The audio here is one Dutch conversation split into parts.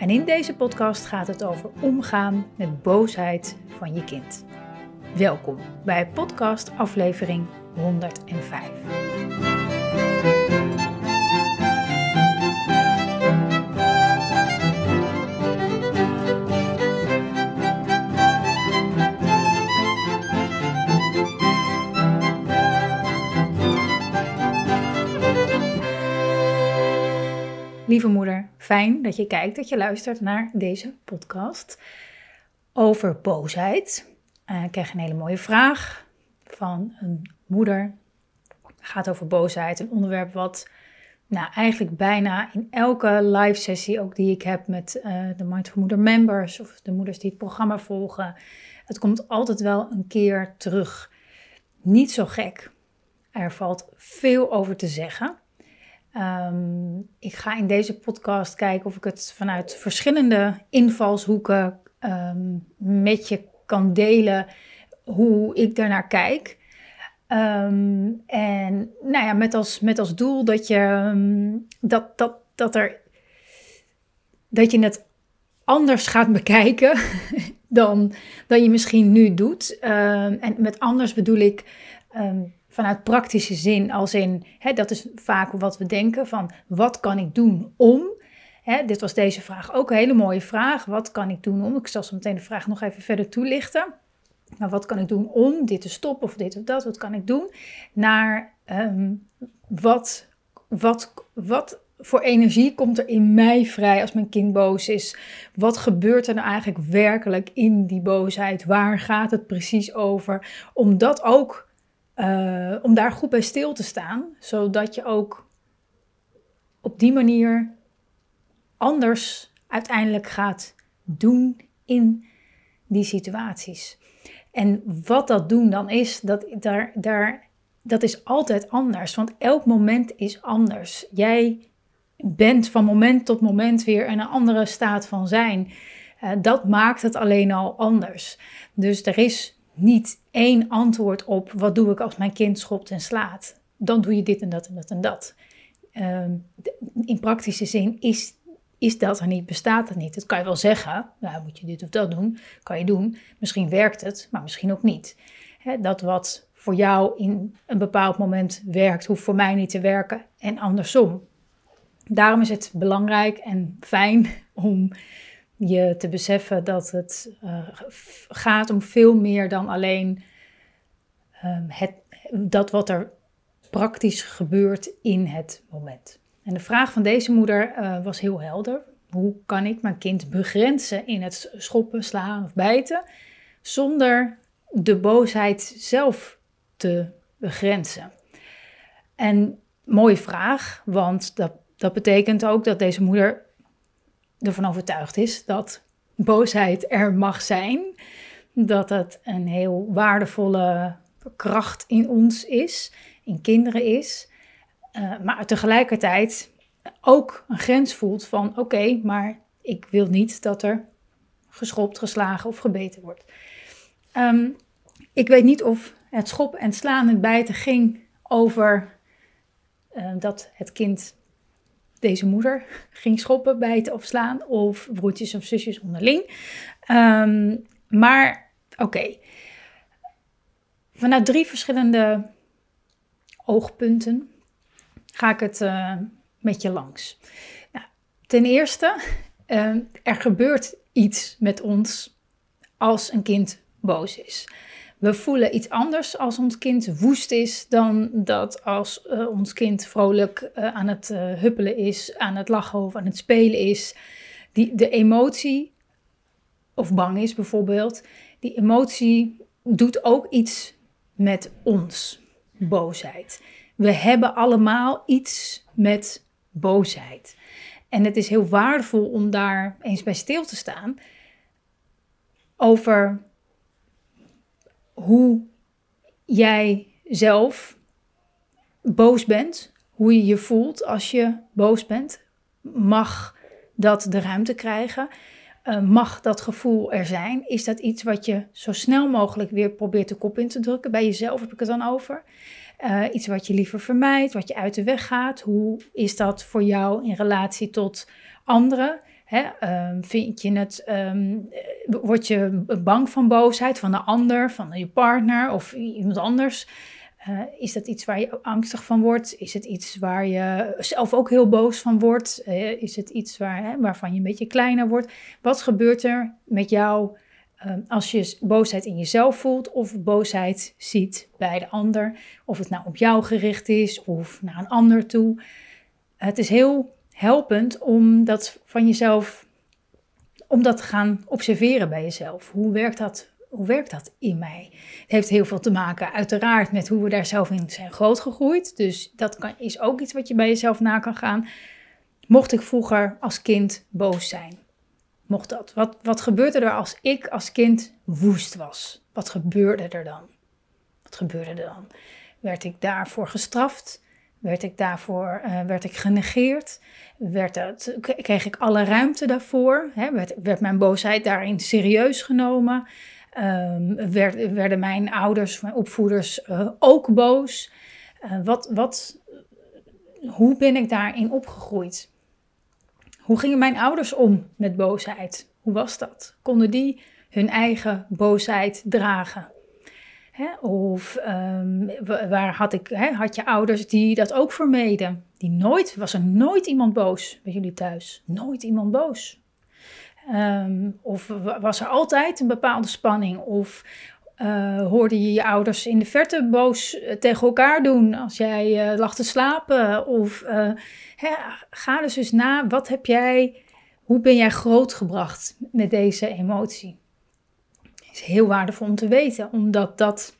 En in deze podcast gaat het over omgaan met boosheid van je kind. Welkom bij podcast aflevering 105. Lieve moeder, fijn dat je kijkt, dat je luistert naar deze podcast over boosheid. Uh, ik krijg een hele mooie vraag van een moeder. Het gaat over boosheid, een onderwerp wat nou, eigenlijk bijna in elke live sessie, ook die ik heb met uh, de Mindful Moeder members of de moeders die het programma volgen, het komt altijd wel een keer terug. Niet zo gek. Er valt veel over te zeggen. Um, ik ga in deze podcast kijken of ik het vanuit verschillende invalshoeken um, met je kan delen hoe ik daarnaar kijk. Um, en nou ja, met als, met als doel dat je, dat, dat, dat, er, dat je het anders gaat bekijken dan, dan je misschien nu doet. en met anders bedoel ik vanuit praktische zin, als in, hè, dat is vaak wat we denken van wat kan ik doen om. Hè, dit was deze vraag ook een hele mooie vraag. Wat kan ik doen om? Ik zal zo meteen de vraag nog even verder toelichten. Maar wat kan ik doen om dit te stoppen of dit of dat? Wat kan ik doen? Naar um, wat, wat, wat voor energie komt er in mij vrij als mijn kind boos is? Wat gebeurt er nou eigenlijk werkelijk in die boosheid? Waar gaat het precies over? Om dat ook uh, om daar goed bij stil te staan, zodat je ook op die manier anders uiteindelijk gaat doen in die situaties. En wat dat doen dan is, dat, daar, daar, dat is altijd anders, want elk moment is anders. Jij bent van moment tot moment weer in een andere staat van zijn. Uh, dat maakt het alleen al anders. Dus er is niet één antwoord op wat doe ik als mijn kind schopt en slaat. Dan doe je dit en dat en dat en dat. Ehm, in praktische zin is, is dat er niet, bestaat het niet. Dat kan je wel zeggen, nou moet je dit of dat doen, kan je doen. Misschien werkt het, maar misschien ook niet. dat wat voor jou in een bepaald moment werkt, hoeft voor mij niet te werken en andersom. Daarom is het belangrijk en fijn om je te beseffen dat het uh, gaat om veel meer dan alleen um, het, dat wat er praktisch gebeurt in het moment. En de vraag van deze moeder uh, was heel helder. Hoe kan ik mijn kind begrenzen in het schoppen, slaan of bijten zonder de boosheid zelf te begrenzen? En mooie vraag, want dat, dat betekent ook dat deze moeder ervan overtuigd is dat boosheid er mag zijn. Dat het een heel waardevolle kracht in ons is, in kinderen is. Uh, maar tegelijkertijd ook een grens voelt van oké, maar ik wil niet dat er geschopt, geslagen of gebeten wordt. Um, ik weet niet of het schoppen en slaan en bijten ging over uh, dat het kind deze moeder ging schoppen, bijten of slaan. Of broertjes of zusjes onderling. Um, maar oké. Vanuit drie verschillende oogpunten ga ik het uh, met je langs. Nou, ten eerste, uh, er gebeurt iets met ons als een kind boos is. We voelen iets anders als ons kind woest is dan dat als uh, ons kind vrolijk uh, aan het uh, huppelen is, aan het lachen of aan het spelen is. Die, de emotie, of bang is bijvoorbeeld, die emotie doet ook iets met ons, boosheid. We hebben allemaal iets met boosheid. En het is heel waardevol om daar eens bij stil te staan over hoe jij zelf boos bent, hoe je je voelt als je boos bent. Mag dat de ruimte krijgen? Uh, mag dat gevoel er zijn? Is dat iets wat je zo snel mogelijk weer probeert de kop in te drukken? Bij jezelf heb ik het dan over. Uh, iets wat je liever vermijdt, wat je uit de weg gaat. Hoe is dat voor jou in relatie tot anderen? Hè, um, vind je het, um, word je bang van boosheid van de ander, van je partner of iemand anders? Uh, is dat iets waar je angstig van wordt? Is het iets waar je zelf ook heel boos van wordt? Uh, is het iets waar, hè, waarvan je een beetje kleiner wordt? Wat gebeurt er met jou uh, als je boosheid in jezelf voelt of boosheid ziet bij de ander? Of het nou op jou gericht is of naar een ander toe. Het is heel helpend om dat van jezelf, om dat te gaan observeren bij jezelf. Hoe werkt dat? Hoe werkt dat in mij? Het heeft heel veel te maken, uiteraard, met hoe we daar zelf in zijn grootgegroeid. Dus dat kan, is ook iets wat je bij jezelf na kan gaan. Mocht ik vroeger als kind boos zijn? Mocht dat? Wat, wat gebeurde er als ik als kind woest was? Wat gebeurde er dan? Wat gebeurde er dan? Werd ik daarvoor gestraft? Werd ik daarvoor uh, werd ik genegeerd? Werd het, kreeg ik alle ruimte daarvoor? Hè? Werd, werd mijn boosheid daarin serieus genomen? Um, werd, werden mijn ouders, mijn opvoeders uh, ook boos? Uh, wat, wat, hoe ben ik daarin opgegroeid? Hoe gingen mijn ouders om met boosheid? Hoe was dat? Konden die hun eigen boosheid dragen? Of um, waar had, ik, had je ouders die dat ook vermeden? Die nooit, was er nooit iemand boos bij jullie thuis? Nooit iemand boos? Um, of was er altijd een bepaalde spanning? Of uh, hoorde je je ouders in de verte boos eh, tegen elkaar doen als jij uh, lag te slapen? Of hè, ga dus eens na, wat heb jij, hoe ben jij grootgebracht met deze emotie? Is heel waardevol om te weten, omdat dat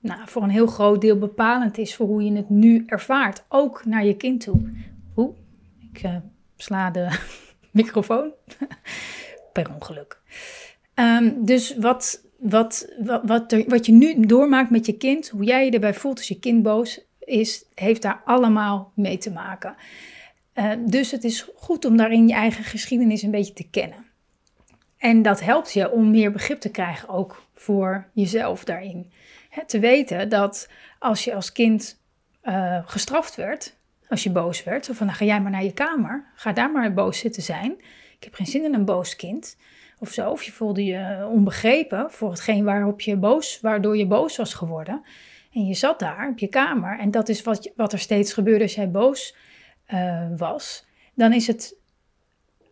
nou, voor een heel groot deel bepalend is voor hoe je het nu ervaart, ook naar je kind toe. Oeh, ik uh, sla de microfoon per ongeluk. Um, dus wat, wat, wat, wat, je nu doormaakt met je kind, hoe jij je erbij voelt als je kind boos is, heeft daar allemaal mee te maken. Uh, dus het is goed om daarin je eigen geschiedenis een beetje te kennen. En dat helpt je om meer begrip te krijgen ook voor jezelf daarin. te weten dat als je als kind uh, gestraft werd, als je boos werd, of van dan ga jij maar naar je kamer, ga daar maar boos zitten zijn. Ik heb geen zin in een boos kind. Of zo, of je voelde je onbegrepen voor hetgeen waarop je boos, waardoor je boos was geworden. En je zat daar op je kamer en dat is wat, wat er steeds gebeurde als jij boos uh, was. Dan is het,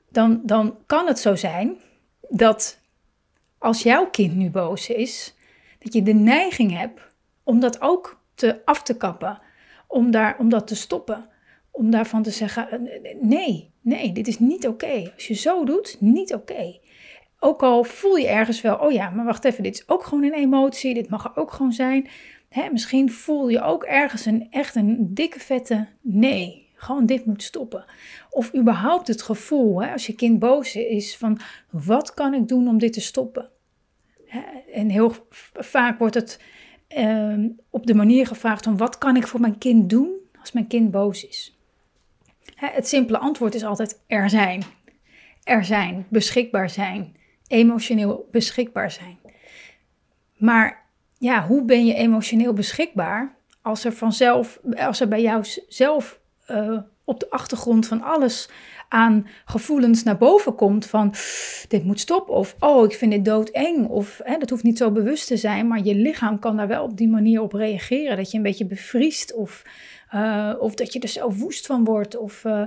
dan, dan kan het zo zijn dat als jouw kind nu boos is, dat je de neiging hebt om dat ook te af te kappen, om, daar, om dat te stoppen, om daarvan te zeggen: eh, nee, nee, dit is niet oké. Als je zo doet, niet oké. Ook al voel je ergens wel, oh ja, maar wacht even, dit is ook gewoon een emotie, dit mag er ook gewoon zijn. Hè, misschien voel je ook ergens een echt een dikke vette nee. Gewoon dit moet stoppen. Of überhaupt het gevoel, hè, als je kind boos is, van wat kan ik doen om dit te stoppen? En heel vaak wordt het uh, op de manier gevraagd van wat kan ik voor mijn kind doen als mijn kind boos is? Het simpele antwoord is altijd er zijn. Er zijn, beschikbaar zijn, emotioneel beschikbaar zijn. Maar ja, hoe ben je emotioneel beschikbaar als er vanzelf, als er bij jou zelf uh, op de achtergrond van alles aan gevoelens naar boven komt van dit moet stoppen of oh ik vind dit doodeng of hè, dat hoeft niet zo bewust te zijn, maar je lichaam kan daar wel op die manier op reageren dat je een beetje bevriest of, uh, of dat je er zelf woest van wordt of uh,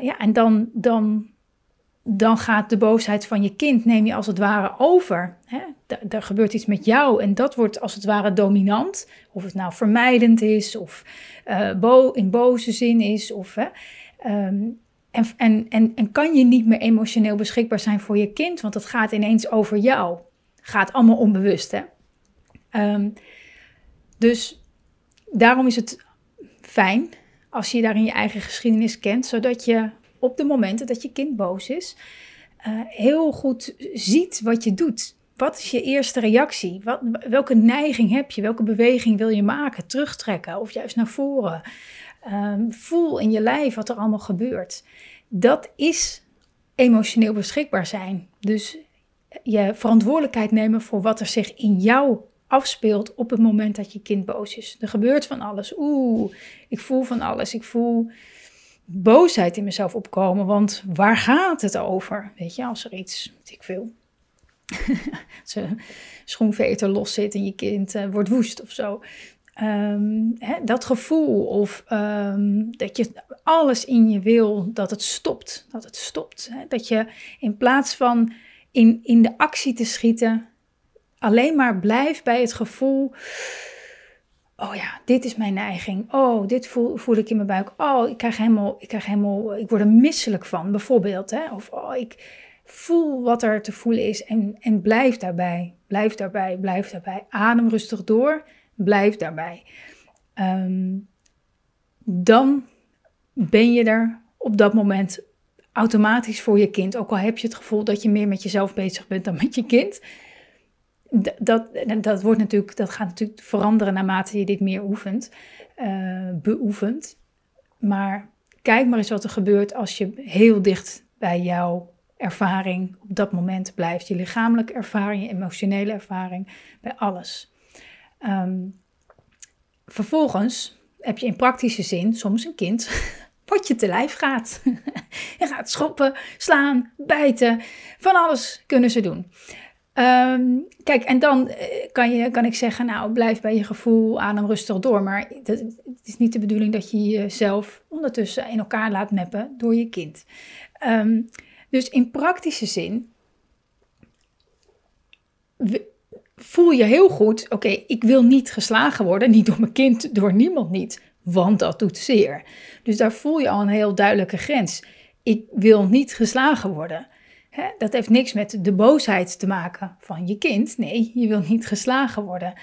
ja en dan, dan, dan gaat de boosheid van je kind neem je als het ware over. Hè? Er gebeurt iets met jou en dat wordt als het ware dominant. Of het nou vermijdend is of uh, bo in boze zin is. Of? Um, en, en, en, en kan je niet meer emotioneel beschikbaar zijn voor je kind, want het gaat ineens over jou. Gaat allemaal onbewust, hè? Um, dus daarom is het fijn als je daarin je eigen geschiedenis kent, zodat je op de momenten dat je kind boos is, uh, heel goed ziet wat je doet. Wat is je eerste reactie? Wat, welke neiging heb je? Welke beweging wil je maken? Terugtrekken of juist naar voren? Ehm, voel in je lijf wat er allemaal gebeurt. Dat is emotioneel beschikbaar zijn. Dus je verantwoordelijkheid nemen voor wat er zich in jou afspeelt op het moment dat je kind boos is. Er gebeurt van alles. Oeh, ik voel van alles. Ik voel boosheid in mezelf opkomen, want waar gaat het over? Weet je, als er iets, ik veel, een schoenveter los zit en je kind uh, wordt woest of zo. Ehm, hè, dat gevoel of ehm, dat je alles in je wil dat het stopt. Dat het stopt. Hè? Dat je in plaats van in, in de actie te schieten, alleen maar blijft bij het gevoel. Oh ja, dit is mijn neiging. Oh, dit voel, voel ik in mijn buik. Oh, ik krijg helemaal, ik krijg helemaal, ik word er misselijk van, bijvoorbeeld. Hè? Of oh, ik voel wat er te voelen is en, en blijf daarbij. Blijf daarbij, blijf daarbij. Adem rustig door Blijf daarbij. Ehm, dan ben je er op dat moment automatisch voor je kind. Ook al heb je het gevoel dat je meer met jezelf bezig bent dan met je kind. Dat, dat, wordt natuurlijk, dat gaat natuurlijk veranderen naarmate je dit meer oefent, uh, beoefent. Maar kijk maar eens wat er gebeurt als je heel dicht bij jouw ervaring op dat moment blijft. Je lichamelijke ervaring, je emotionele ervaring, bij alles. Ehm, vervolgens heb je in praktische zin soms een kind wat je te lijf gaat. je gaat schoppen, slaan, bijten, van alles kunnen ze doen. Ehm, kijk, en dan eh, kan, je, kan ik zeggen, nou, blijf bij je gevoel, adem rustig door. Maar het is niet de bedoeling dat je jezelf ondertussen in elkaar laat meppen door je kind. Ehm, dus in praktische zin voel je heel goed, oké, ik wil niet geslagen worden, niet door mijn kind, door niemand niet, want dat doet zeer. Dus daar voel je al een heel duidelijke grens. Ik wil niet geslagen worden. dat heeft niks met de boosheid te maken van je kind. Nee, je wil niet geslagen worden.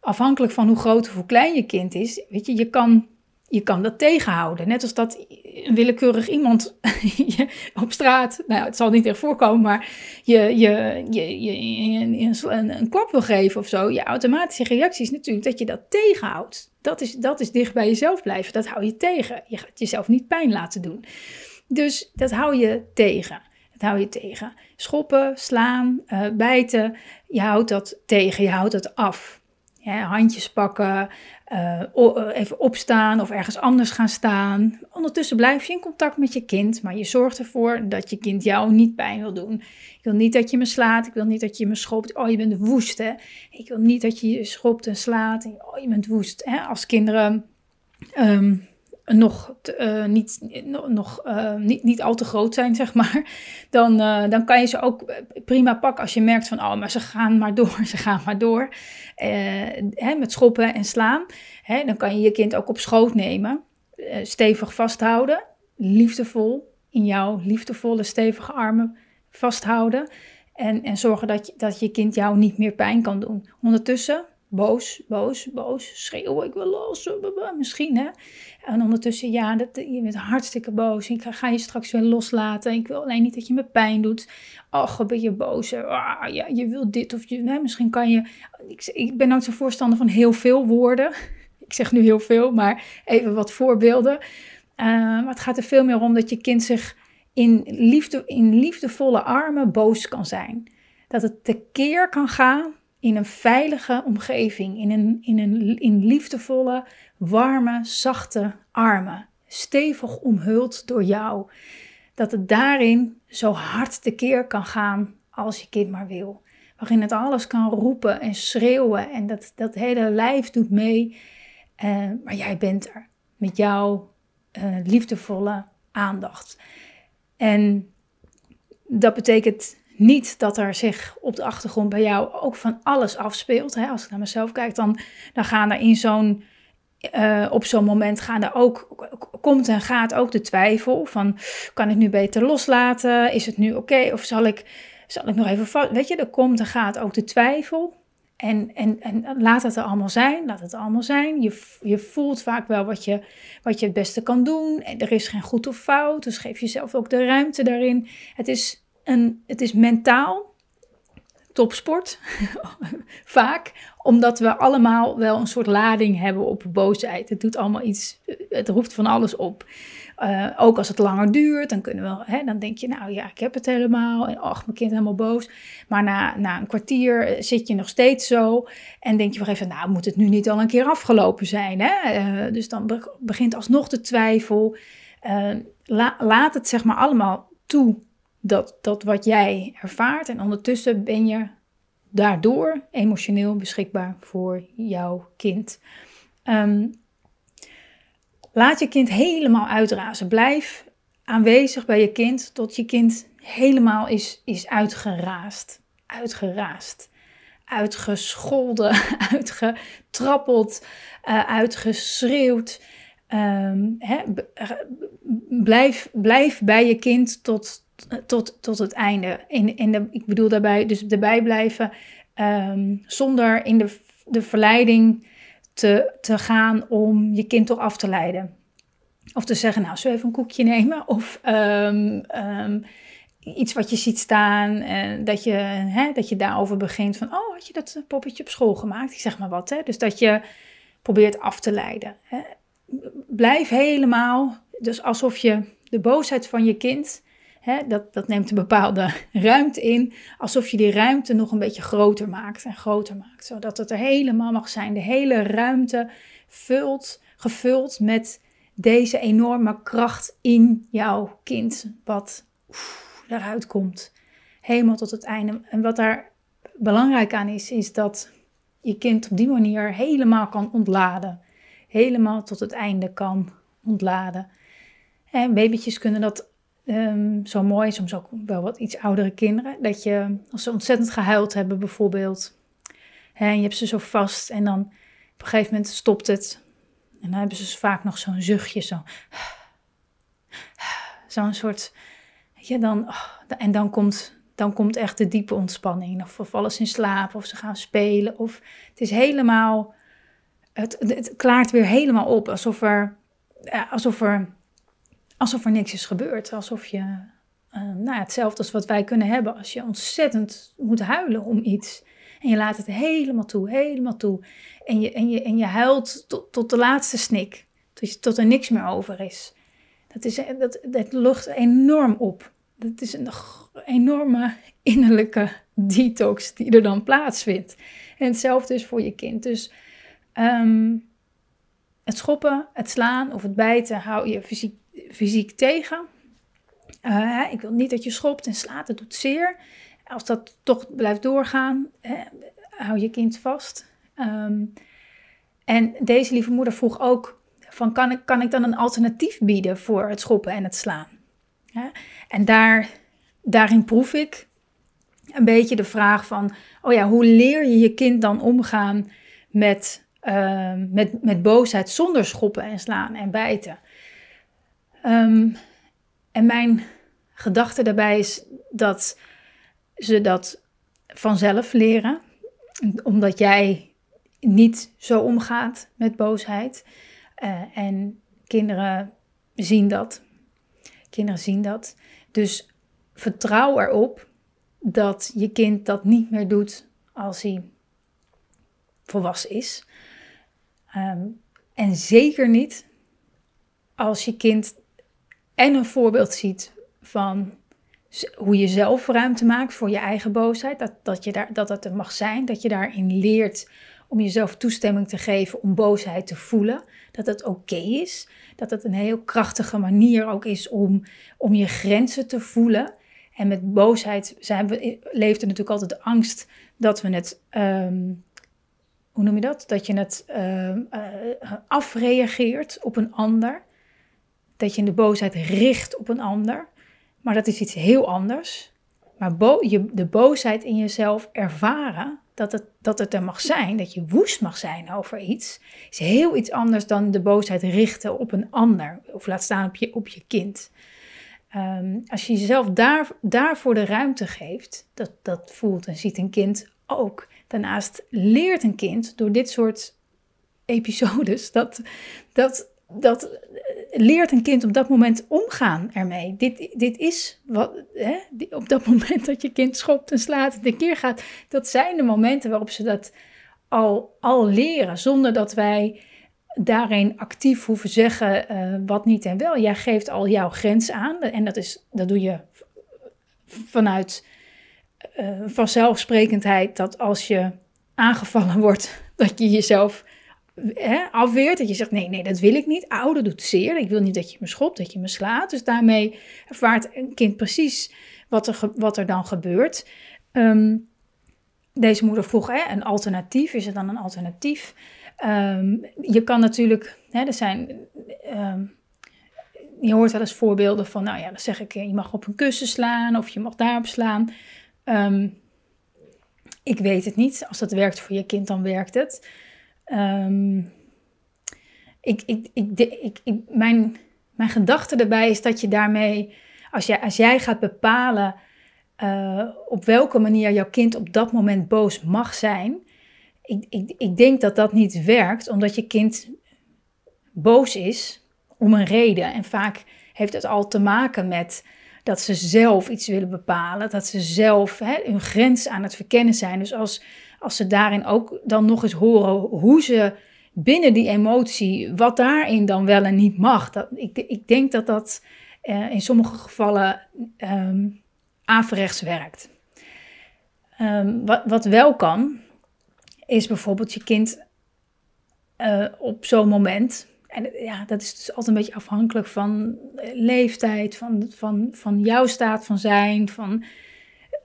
Afhankelijk van hoe groot of hoe klein je kind is, weet je, je kan je kan dat tegenhouden. Net als dat een willekeurig iemand op straat, nou het zal niet echt voorkomen, maar je, je, je, je, een, een klap wil geven of zo. Je automatische reactie is natuurlijk dat je dat tegenhoudt. Dat is, dat is dicht bij jezelf blijven. Dat hou je tegen. Je gaat jezelf niet pijn laten doen. Dus dat hou je tegen. Dat hou je tegen. Schoppen, slaan, uh, bijten. Je houdt dat tegen. Je houdt dat af. Handjes pakken, uh, even opstaan of ergens anders gaan staan. Ondertussen blijf je in contact met je kind, maar je zorgt ervoor dat je kind jou niet pijn wil doen. Ik wil niet dat je me slaat, ik wil niet dat je me schopt. Oh, je bent woest, hè. Ik wil niet dat je je schopt en slaat. oh, je bent woest, hè. Als kinderen... Ehm, nog, uh, niet, nog uh, niet, niet al te groot zijn, zeg maar, dan, uh, dan kan je ze ook prima pakken als je merkt van, oh, maar ze gaan maar door, ze gaan maar door. Hè, met schoppen en slaan. Hè, dan kan je je kind ook op schoot nemen, stevig vasthouden, liefdevol, in jouw liefdevolle, stevige armen vasthouden. En, en zorgen dat je, dat je kind jou niet meer pijn kan doen. Ondertussen boos, boos, boos, schreeuwen, ik wil los, misschien hè. En ondertussen, ja, dat, je bent hartstikke boos. Ik ga je straks weer loslaten. Ik wil alleen niet dat je me pijn doet. Och, ben je boos? Ah, ja, je wil dit of je, misschien kan je... Ik, ik ben ook zo'n voorstander van heel veel woorden. Ik zeg nu heel veel, maar even wat voorbeelden. Uh, maar het gaat er veel meer om dat je kind zich in, liefde, in liefdevolle armen boos kan zijn. Dat het tekeer kan gaan in een veilige omgeving, in, een, in, een, in liefdevolle, warme, zachte armen, stevig omhuld door jou. Dat het daarin zo hard tekeer kan gaan als je kind maar wil. Waarin het alles kan roepen en schreeuwen en dat, dat hele lijf doet mee. Uh, maar jij bent er met jouw uh, liefdevolle aandacht. En dat betekent niet dat er zich op de achtergrond bij jou ook van alles afspeelt. Hè? Als ik naar mezelf kijk, dan, dan gaan er in zo'n, uh, op zo'n moment gaan er ook, komt en gaat ook de twijfel van, kan ik nu beter loslaten? Is het nu oké? Of zal ik, zal ik nog even? Weet je, er komt en gaat ook de twijfel. En, en, en laat het er allemaal zijn, laat het allemaal zijn. Je, je voelt vaak wel wat je, wat je het beste kan doen. En er is geen goed of fout, dus geef jezelf ook de ruimte daarin. Het is het is mentaal topsport. Vaak omdat we allemaal wel een soort lading hebben op boosheid. Het doet allemaal iets, het roept van alles op. Uh, ook als het langer duurt, dan kunnen we, hè, dan denk je, nou ja, ik heb het helemaal. En ach, mijn kind helemaal boos. Maar na, na een kwartier eh, zit je nog steeds zo. En denk je wel even, nou, moet het nu niet al een keer afgelopen zijn? Hè? Uh, dus dan begint alsnog de twijfel. La, laat het zeg maar allemaal toe dat, dat wat jij ervaart. En ondertussen ben je daardoor emotioneel beschikbaar voor jouw kind. Um, laat je kind helemaal uitrazen. Blijf aanwezig bij je kind tot je kind helemaal is, is uitgeraasd. Uitgeraasd. Uitgescholden, uitgetrappeld, uh, uitgeschreeuwd. Um, blijf, blijf bij je kind tot, tot, tot het einde. In, in de, ik bedoel daarbij dus erbij blijven um, zonder in de, de verleiding te, te gaan om je kind toch af te leiden. Of te zeggen, nou, zullen even een koekje nemen? Of um, iets wat je ziet staan, uh, dat, je, hè, dat je daarover begint van, oh, had je dat poppetje op school gemaakt? Ik zeg maar wat, hè? Dus dat je probeert af te leiden. Hè? Blijf helemaal, dus alsof je de boosheid van je kind dat, dat neemt een bepaalde ruimte in, alsof je die ruimte nog een beetje groter maakt en groter maakt, zodat het er helemaal mag zijn. De hele ruimte vult, gevuld met deze enorme kracht in jouw kind, wat eruit komt, helemaal tot het einde. En wat daar belangrijk aan is, is dat je kind op die manier helemaal kan ontladen, helemaal tot het einde kan ontladen. En babytjes kunnen dat um, zo mooi, soms ook wel wat iets oudere kinderen. Dat je, als ze ontzettend gehuild hebben bijvoorbeeld, hè, en je hebt ze zo vast en dan op een gegeven moment stopt het. En dan hebben ze vaak nog zo'n zuchtje, zo. Zo'n soort, ja, dan, oh, en dan komt, dan komt echt de diepe ontspanning. Of, of alles in slaap, of ze gaan spelen. Of het is helemaal, het, het klaart weer helemaal op. Alsof er, alsof er alsof er niks is gebeurd. Alsof je, uh, nou ja, hetzelfde als wat wij kunnen hebben als je ontzettend moet huilen om iets. En je laat het helemaal toe, helemaal toe. En je, en je, en je huilt tot, tot de laatste snik, tot, je, tot er niks meer over is. Dat, is, dat, dat lucht enorm op. Dat is een enorme innerlijke detox die er dan plaatsvindt. En hetzelfde is voor je kind. Dus um, het schoppen, het slaan of het bijten hou je fysiek fysiek tegen. Uh, ik wil niet dat je schopt en slaat, het doet zeer. Als dat toch blijft doorgaan, hou je kind vast. Um, en deze lieve moeder vroeg ook: van, kan, ik, kan ik dan een alternatief bieden voor het schoppen en het slaan? en daar, daarin proef ik een beetje de vraag van: oh ja, hoe leer je je kind dan omgaan met, uh, met, met boosheid zonder schoppen en slaan en bijten? Um, en mijn gedachte daarbij is dat ze dat vanzelf leren, omdat jij niet zo omgaat met boosheid. Uh, en kinderen zien dat. Kinderen zien dat. Dus vertrouw erop dat je kind dat niet meer doet als hij volwassen is. Um, en zeker niet als je kind en een voorbeeld ziet van hoe je zelf ruimte maakt voor je eigen boosheid. Dat, dat, je daar, dat dat er mag zijn. Dat je daarin leert om jezelf toestemming te geven om boosheid te voelen. Dat het oké is. Dat het een heel krachtige manier ook is om, om je grenzen te voelen. En met boosheid zijn we, leeft er natuurlijk altijd de angst dat we het. Um, hoe noem je dat? Dat je het uh, uh, afreageert op een ander dat je de boosheid richt op een ander. Maar dat is iets heel anders. Maar je, de boosheid in jezelf ervaren, dat het, dat het er mag zijn, dat je woest mag zijn over iets, is heel iets anders dan de boosheid richten op een ander. Of laat staan op je, op je kind. Um, als je jezelf daar, daarvoor de ruimte geeft, dat, dat voelt en ziet een kind ook. Daarnaast leert een kind door dit soort episodes dat, dat, dat leert een kind op dat moment omgaan ermee. Dit, dit is wat, hè, op dat moment dat je kind schopt en slaat en de keer gaat, dat zijn de momenten waarop ze dat al, al leren, zonder dat wij daarin actief hoeven zeggen uh, wat niet en wel. Jij geeft al jouw grens aan en dat, is, dat doe je vanuit uh, vanzelfsprekendheid dat als je aangevallen wordt, dat je jezelf hè, afweert. Dat je zegt, nee, nee, dat wil ik niet. Ouder doet zeer. Ik wil niet dat je me schopt, dat je me slaat. Dus daarmee ervaart een kind precies wat er, wat er dan gebeurt. Um, deze moeder vroeg, hè, een alternatief, is er dan een alternatief? Um, je kan natuurlijk, hè, er zijn, um, je hoort wel eens voorbeelden van, nou ja, dan zeg ik, je mag op een kussen slaan of je mag daarop slaan. Ik weet het niet. Als dat werkt voor je kind, dan werkt het. Ik, ik, ik, ik, ik, mijn, mijn gedachte erbij is dat je daarmee, als jij, als jij gaat bepalen uh, op welke manier jouw kind op dat moment boos mag zijn. Ik, ik, ik denk dat dat niet werkt, omdat je kind boos is om een reden. En vaak heeft het al te maken met dat ze zelf iets willen bepalen, dat ze zelf hè, hun grens aan het verkennen zijn. Dus als, als ze daarin ook dan nog eens horen hoe ze binnen die emotie, wat daarin dan wel en niet mag. Dat, ik, ik denk dat dat uh, in sommige gevallen um, averechts werkt. Um, wat, wat wel kan, is bijvoorbeeld je kind uh, op zo'n moment. En ja, dat is dus altijd een beetje afhankelijk van leeftijd, van, van, van jouw staat van zijn, van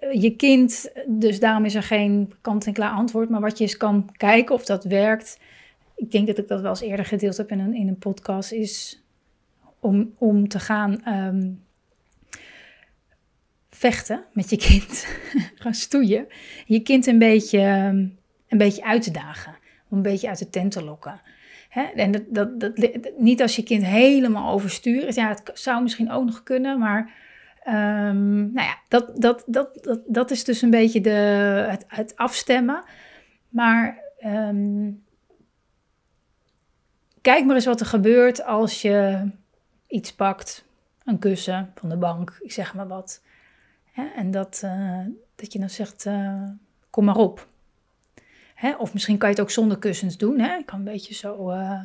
je kind. Dus daarom is er geen kant-en-klaar antwoord. Maar wat je eens kan kijken of dat werkt. Ik denk dat ik dat wel eens eerder gedeeld heb in een, in een podcast. Is om, om te gaan um, vechten met je kind. gaan stoeien. Je kind een beetje, ehm, een beetje uit te dagen. Om een beetje uit de tent te lokken. Hè? En dat, dat, dat, niet als je kind helemaal overstuur is. Ja, het zou misschien ook nog kunnen, maar... Um, nou ja, dat, dat, dat, dat, dat is dus een beetje de, het, afstemmen. Maar um, kijk maar eens wat er gebeurt als je iets pakt. Een kussen van de bank, ik zeg maar wat. En dat, uh, dat je dan zegt, uh, kom maar op. Hè? Of misschien kan je het ook zonder kussens doen. Hè? Ik kan een beetje zo, uh,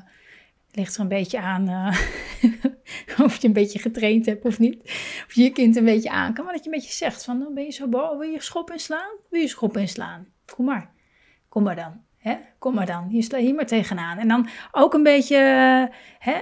ligt er een beetje aan of je een beetje getraind hebt of niet. Of je je kind een beetje aan kan. Maar dat je een beetje zegt van, dan ben je zo boos, wil je schop inslaan? Wil je schop inslaan? Kom maar, kom maar dan. Hè? Kom maar dan, hier sta hier maar tegenaan. En dan ook een beetje, hè,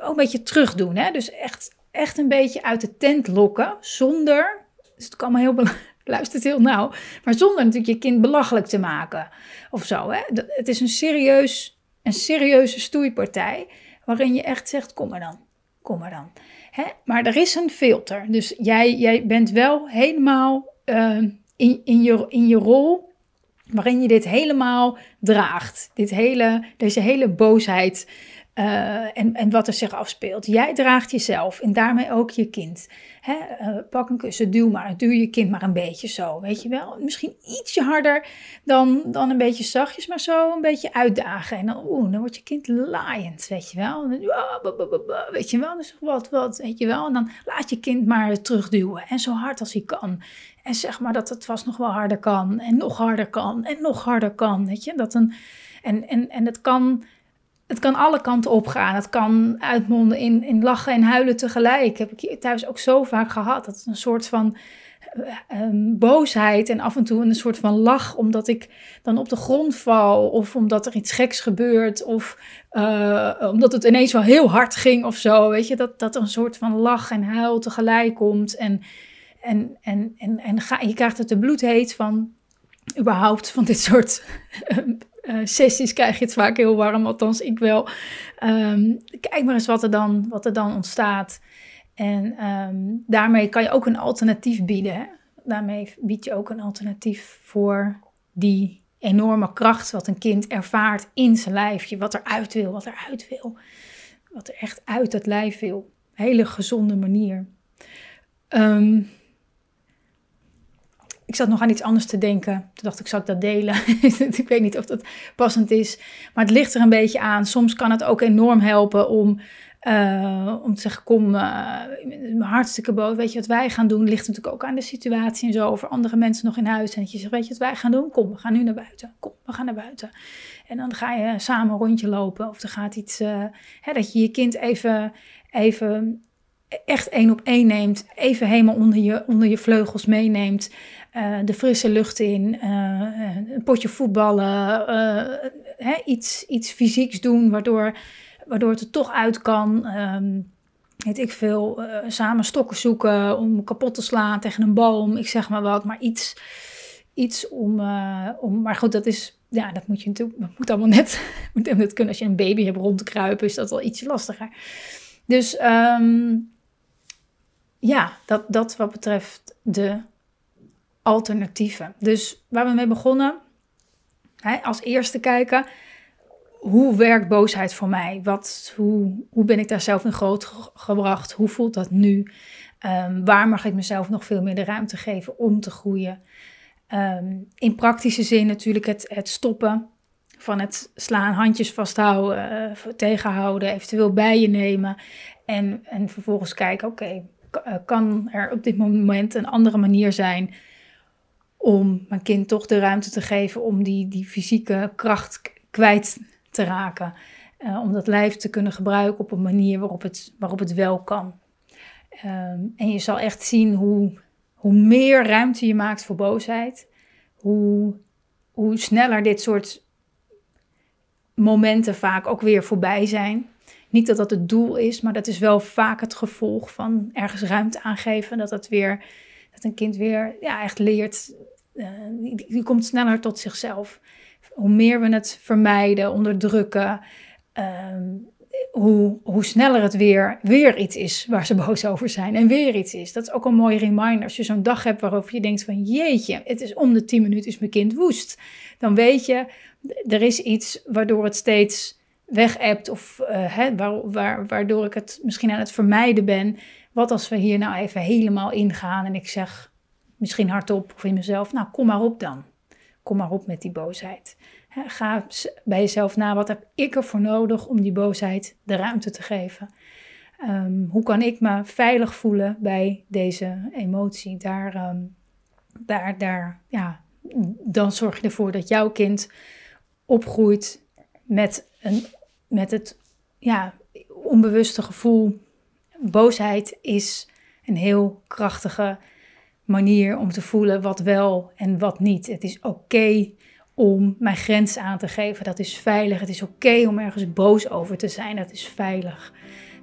ook een beetje terug doen. Hè? Dus echt, echt een beetje uit de tent lokken, zonder dus het kan me heel luistert heel nauw. Maar zonder natuurlijk je kind belachelijk te maken of zo. Hè? Het is een, serieus, een serieuze stoeipartij waarin je echt zegt: kom maar dan, kom maar dan. Hè? Maar er is een filter. Dus jij, jij bent wel helemaal uh, in, in, je, in je rol waarin je dit helemaal draagt. Dit hele, deze hele boosheid uh, en, en wat er zich afspeelt. Jij draagt jezelf en daarmee ook je kind. Hè? Uh, pak een kussen, duw maar, duw je kind maar een beetje zo, weet je wel. Misschien ietsje harder dan, dan een beetje zachtjes, maar zo een beetje uitdagen. En dan, oeh, dan wordt je kind laaiend, weet je wel. Dan, weet je wel, dus wat, wat, weet je wel. En dan laat je kind maar terugduwen en zo hard als hij kan. En zeg maar dat het vast nog wel harder kan en nog harder kan en nog harder kan, weet je. Dat een, en, en, en het kan het kan alle kanten opgaan. Het kan uitmonden in, in lachen en huilen tegelijk. Heb ik thuis ook zo vaak gehad. Dat is een soort van um, boosheid en af en toe een soort van lach, omdat ik dan op de grond val. Of omdat er iets geks gebeurt. Of uh, omdat het ineens wel heel hard ging of zo. Weet je, dat, dat een soort van lach en huil tegelijk komt. En, en, en, en, en ga, je krijgt het de bloed heet van überhaupt van dit soort uh, sessies krijg je het vaak heel warm, althans ik wel. Um, kijk maar eens wat er dan, wat er dan ontstaat. En um, daarmee kan je ook een alternatief bieden. Daarmee bied je ook een alternatief voor die enorme kracht wat een kind ervaart in zijn lijfje. Wat er uit wil, wat er uit wil. Wat er echt uit het lijf wil. Hele gezonde manier. Um, ik zat nog aan iets anders te denken. Toen dacht ik, zou ik dat delen? ik weet niet of dat passend is. Maar het ligt er een beetje aan. Soms kan het ook enorm helpen om Uh, om te zeggen, kom, uh, hartstikke boos. Weet je wat wij gaan doen? Ligt natuurlijk ook aan de situatie en zo. Over andere mensen nog in huis. En dat je zegt, weet je wat wij gaan doen? Kom, we gaan nu naar buiten. Kom, we gaan naar buiten. En dan ga je samen een rondje lopen. Of er gaat iets, uh, hè, dat je je kind even, even echt één op één neemt. Even helemaal onder je, onder je vleugels meeneemt. De frisse lucht in. een potje voetballen. hè, iets, iets fysieks doen, waardoor waardoor het er toch uit kan. Um, weet ik veel, samen stokken zoeken om kapot te slaan tegen een boom. Ik zeg maar wat, maar iets, iets om, om. Maar goed, dat is. Ja, dat moet je natuurlijk. Dat moet allemaal net, moet net kunnen. Als je een baby hebt rond te kruipen, is dat wel ietsje lastiger. Dus um, ja, dat, dat wat betreft de alternatieven. Dus waar we mee begonnen, hè, als eerste kijken hoe werkt boosheid voor mij? Wat, hoe, hoe ben ik daar zelf in groot gebracht? Hoe voelt dat nu? Um, waar mag ik mezelf nog veel meer de ruimte geven om te groeien? Um, in praktische zin natuurlijk het, het stoppen van het slaan, handjes vasthouden, uh, tegenhouden, eventueel bij je nemen. En, en vervolgens kijken, oké, uh, kan er op dit moment een andere manier zijn om mijn kind toch de ruimte te geven om die, die fysieke kracht kwijt te raken. Uh, om dat lijf te kunnen gebruiken op een manier waarop het, waarop het wel kan. Um, en je zal echt zien hoe, hoe meer ruimte je maakt voor boosheid, hoe, hoe sneller dit soort momenten vaak ook weer voorbij zijn. Niet dat dat het doel is, maar dat is wel vaak het gevolg van ergens ruimte aangeven. Dat, dat, weer, dat een kind weer ja, echt leert, uh, die, komt sneller tot zichzelf hoe meer we het vermijden, onderdrukken, um, hoe, hoe sneller het weer, weer iets is waar ze boos over zijn. En weer iets is. Dat is ook een mooie reminder. Als je zo'n dag hebt waarover je denkt van jeetje, het is om de 10 minuten is mijn kind woest. Dan weet je, er is iets waardoor het steeds weg hebt of uh, waar, waar, waardoor ik het misschien aan het vermijden ben. Wat als we hier nou even helemaal ingaan en ik zeg misschien hardop of in mezelf, nou kom maar op dan kom maar op met die boosheid. Ga bij jezelf na, wat heb ik ervoor nodig om die boosheid de ruimte te geven? Um, hoe kan ik me veilig voelen bij deze emotie? Daar, um, daar, daar, ja, dan zorg je ervoor dat jouw kind opgroeit met, een, met het ja, onbewuste gevoel. Boosheid is een heel krachtige manier om te voelen wat wel en wat niet. Het is oké om mijn grens aan te geven. Dat is veilig. Het is oké om ergens boos over te zijn. Dat is veilig.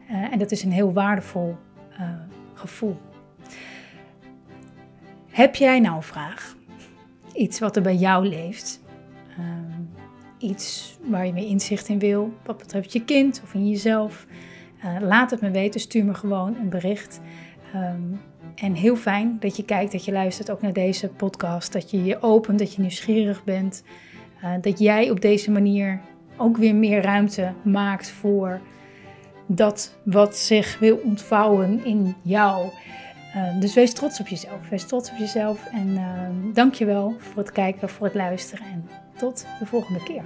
Uh, en dat is een heel waardevol uh, gevoel. Heb jij nou een vraag? Iets wat er bij jou leeft? Uh, iets waar je meer inzicht in wil, wat betreft je kind of in jezelf? Laat het me weten. Stuur me gewoon een bericht. Um, en heel fijn dat je kijkt, dat je luistert ook naar deze podcast. Dat je je opent, dat je nieuwsgierig bent. Uh, dat jij op deze manier ook weer meer ruimte maakt voor dat wat zich wil ontvouwen in jou. Uh, dus wees trots op jezelf. Wees trots op jezelf. En uh, dank je wel voor het kijken, voor het luisteren. En tot de volgende keer.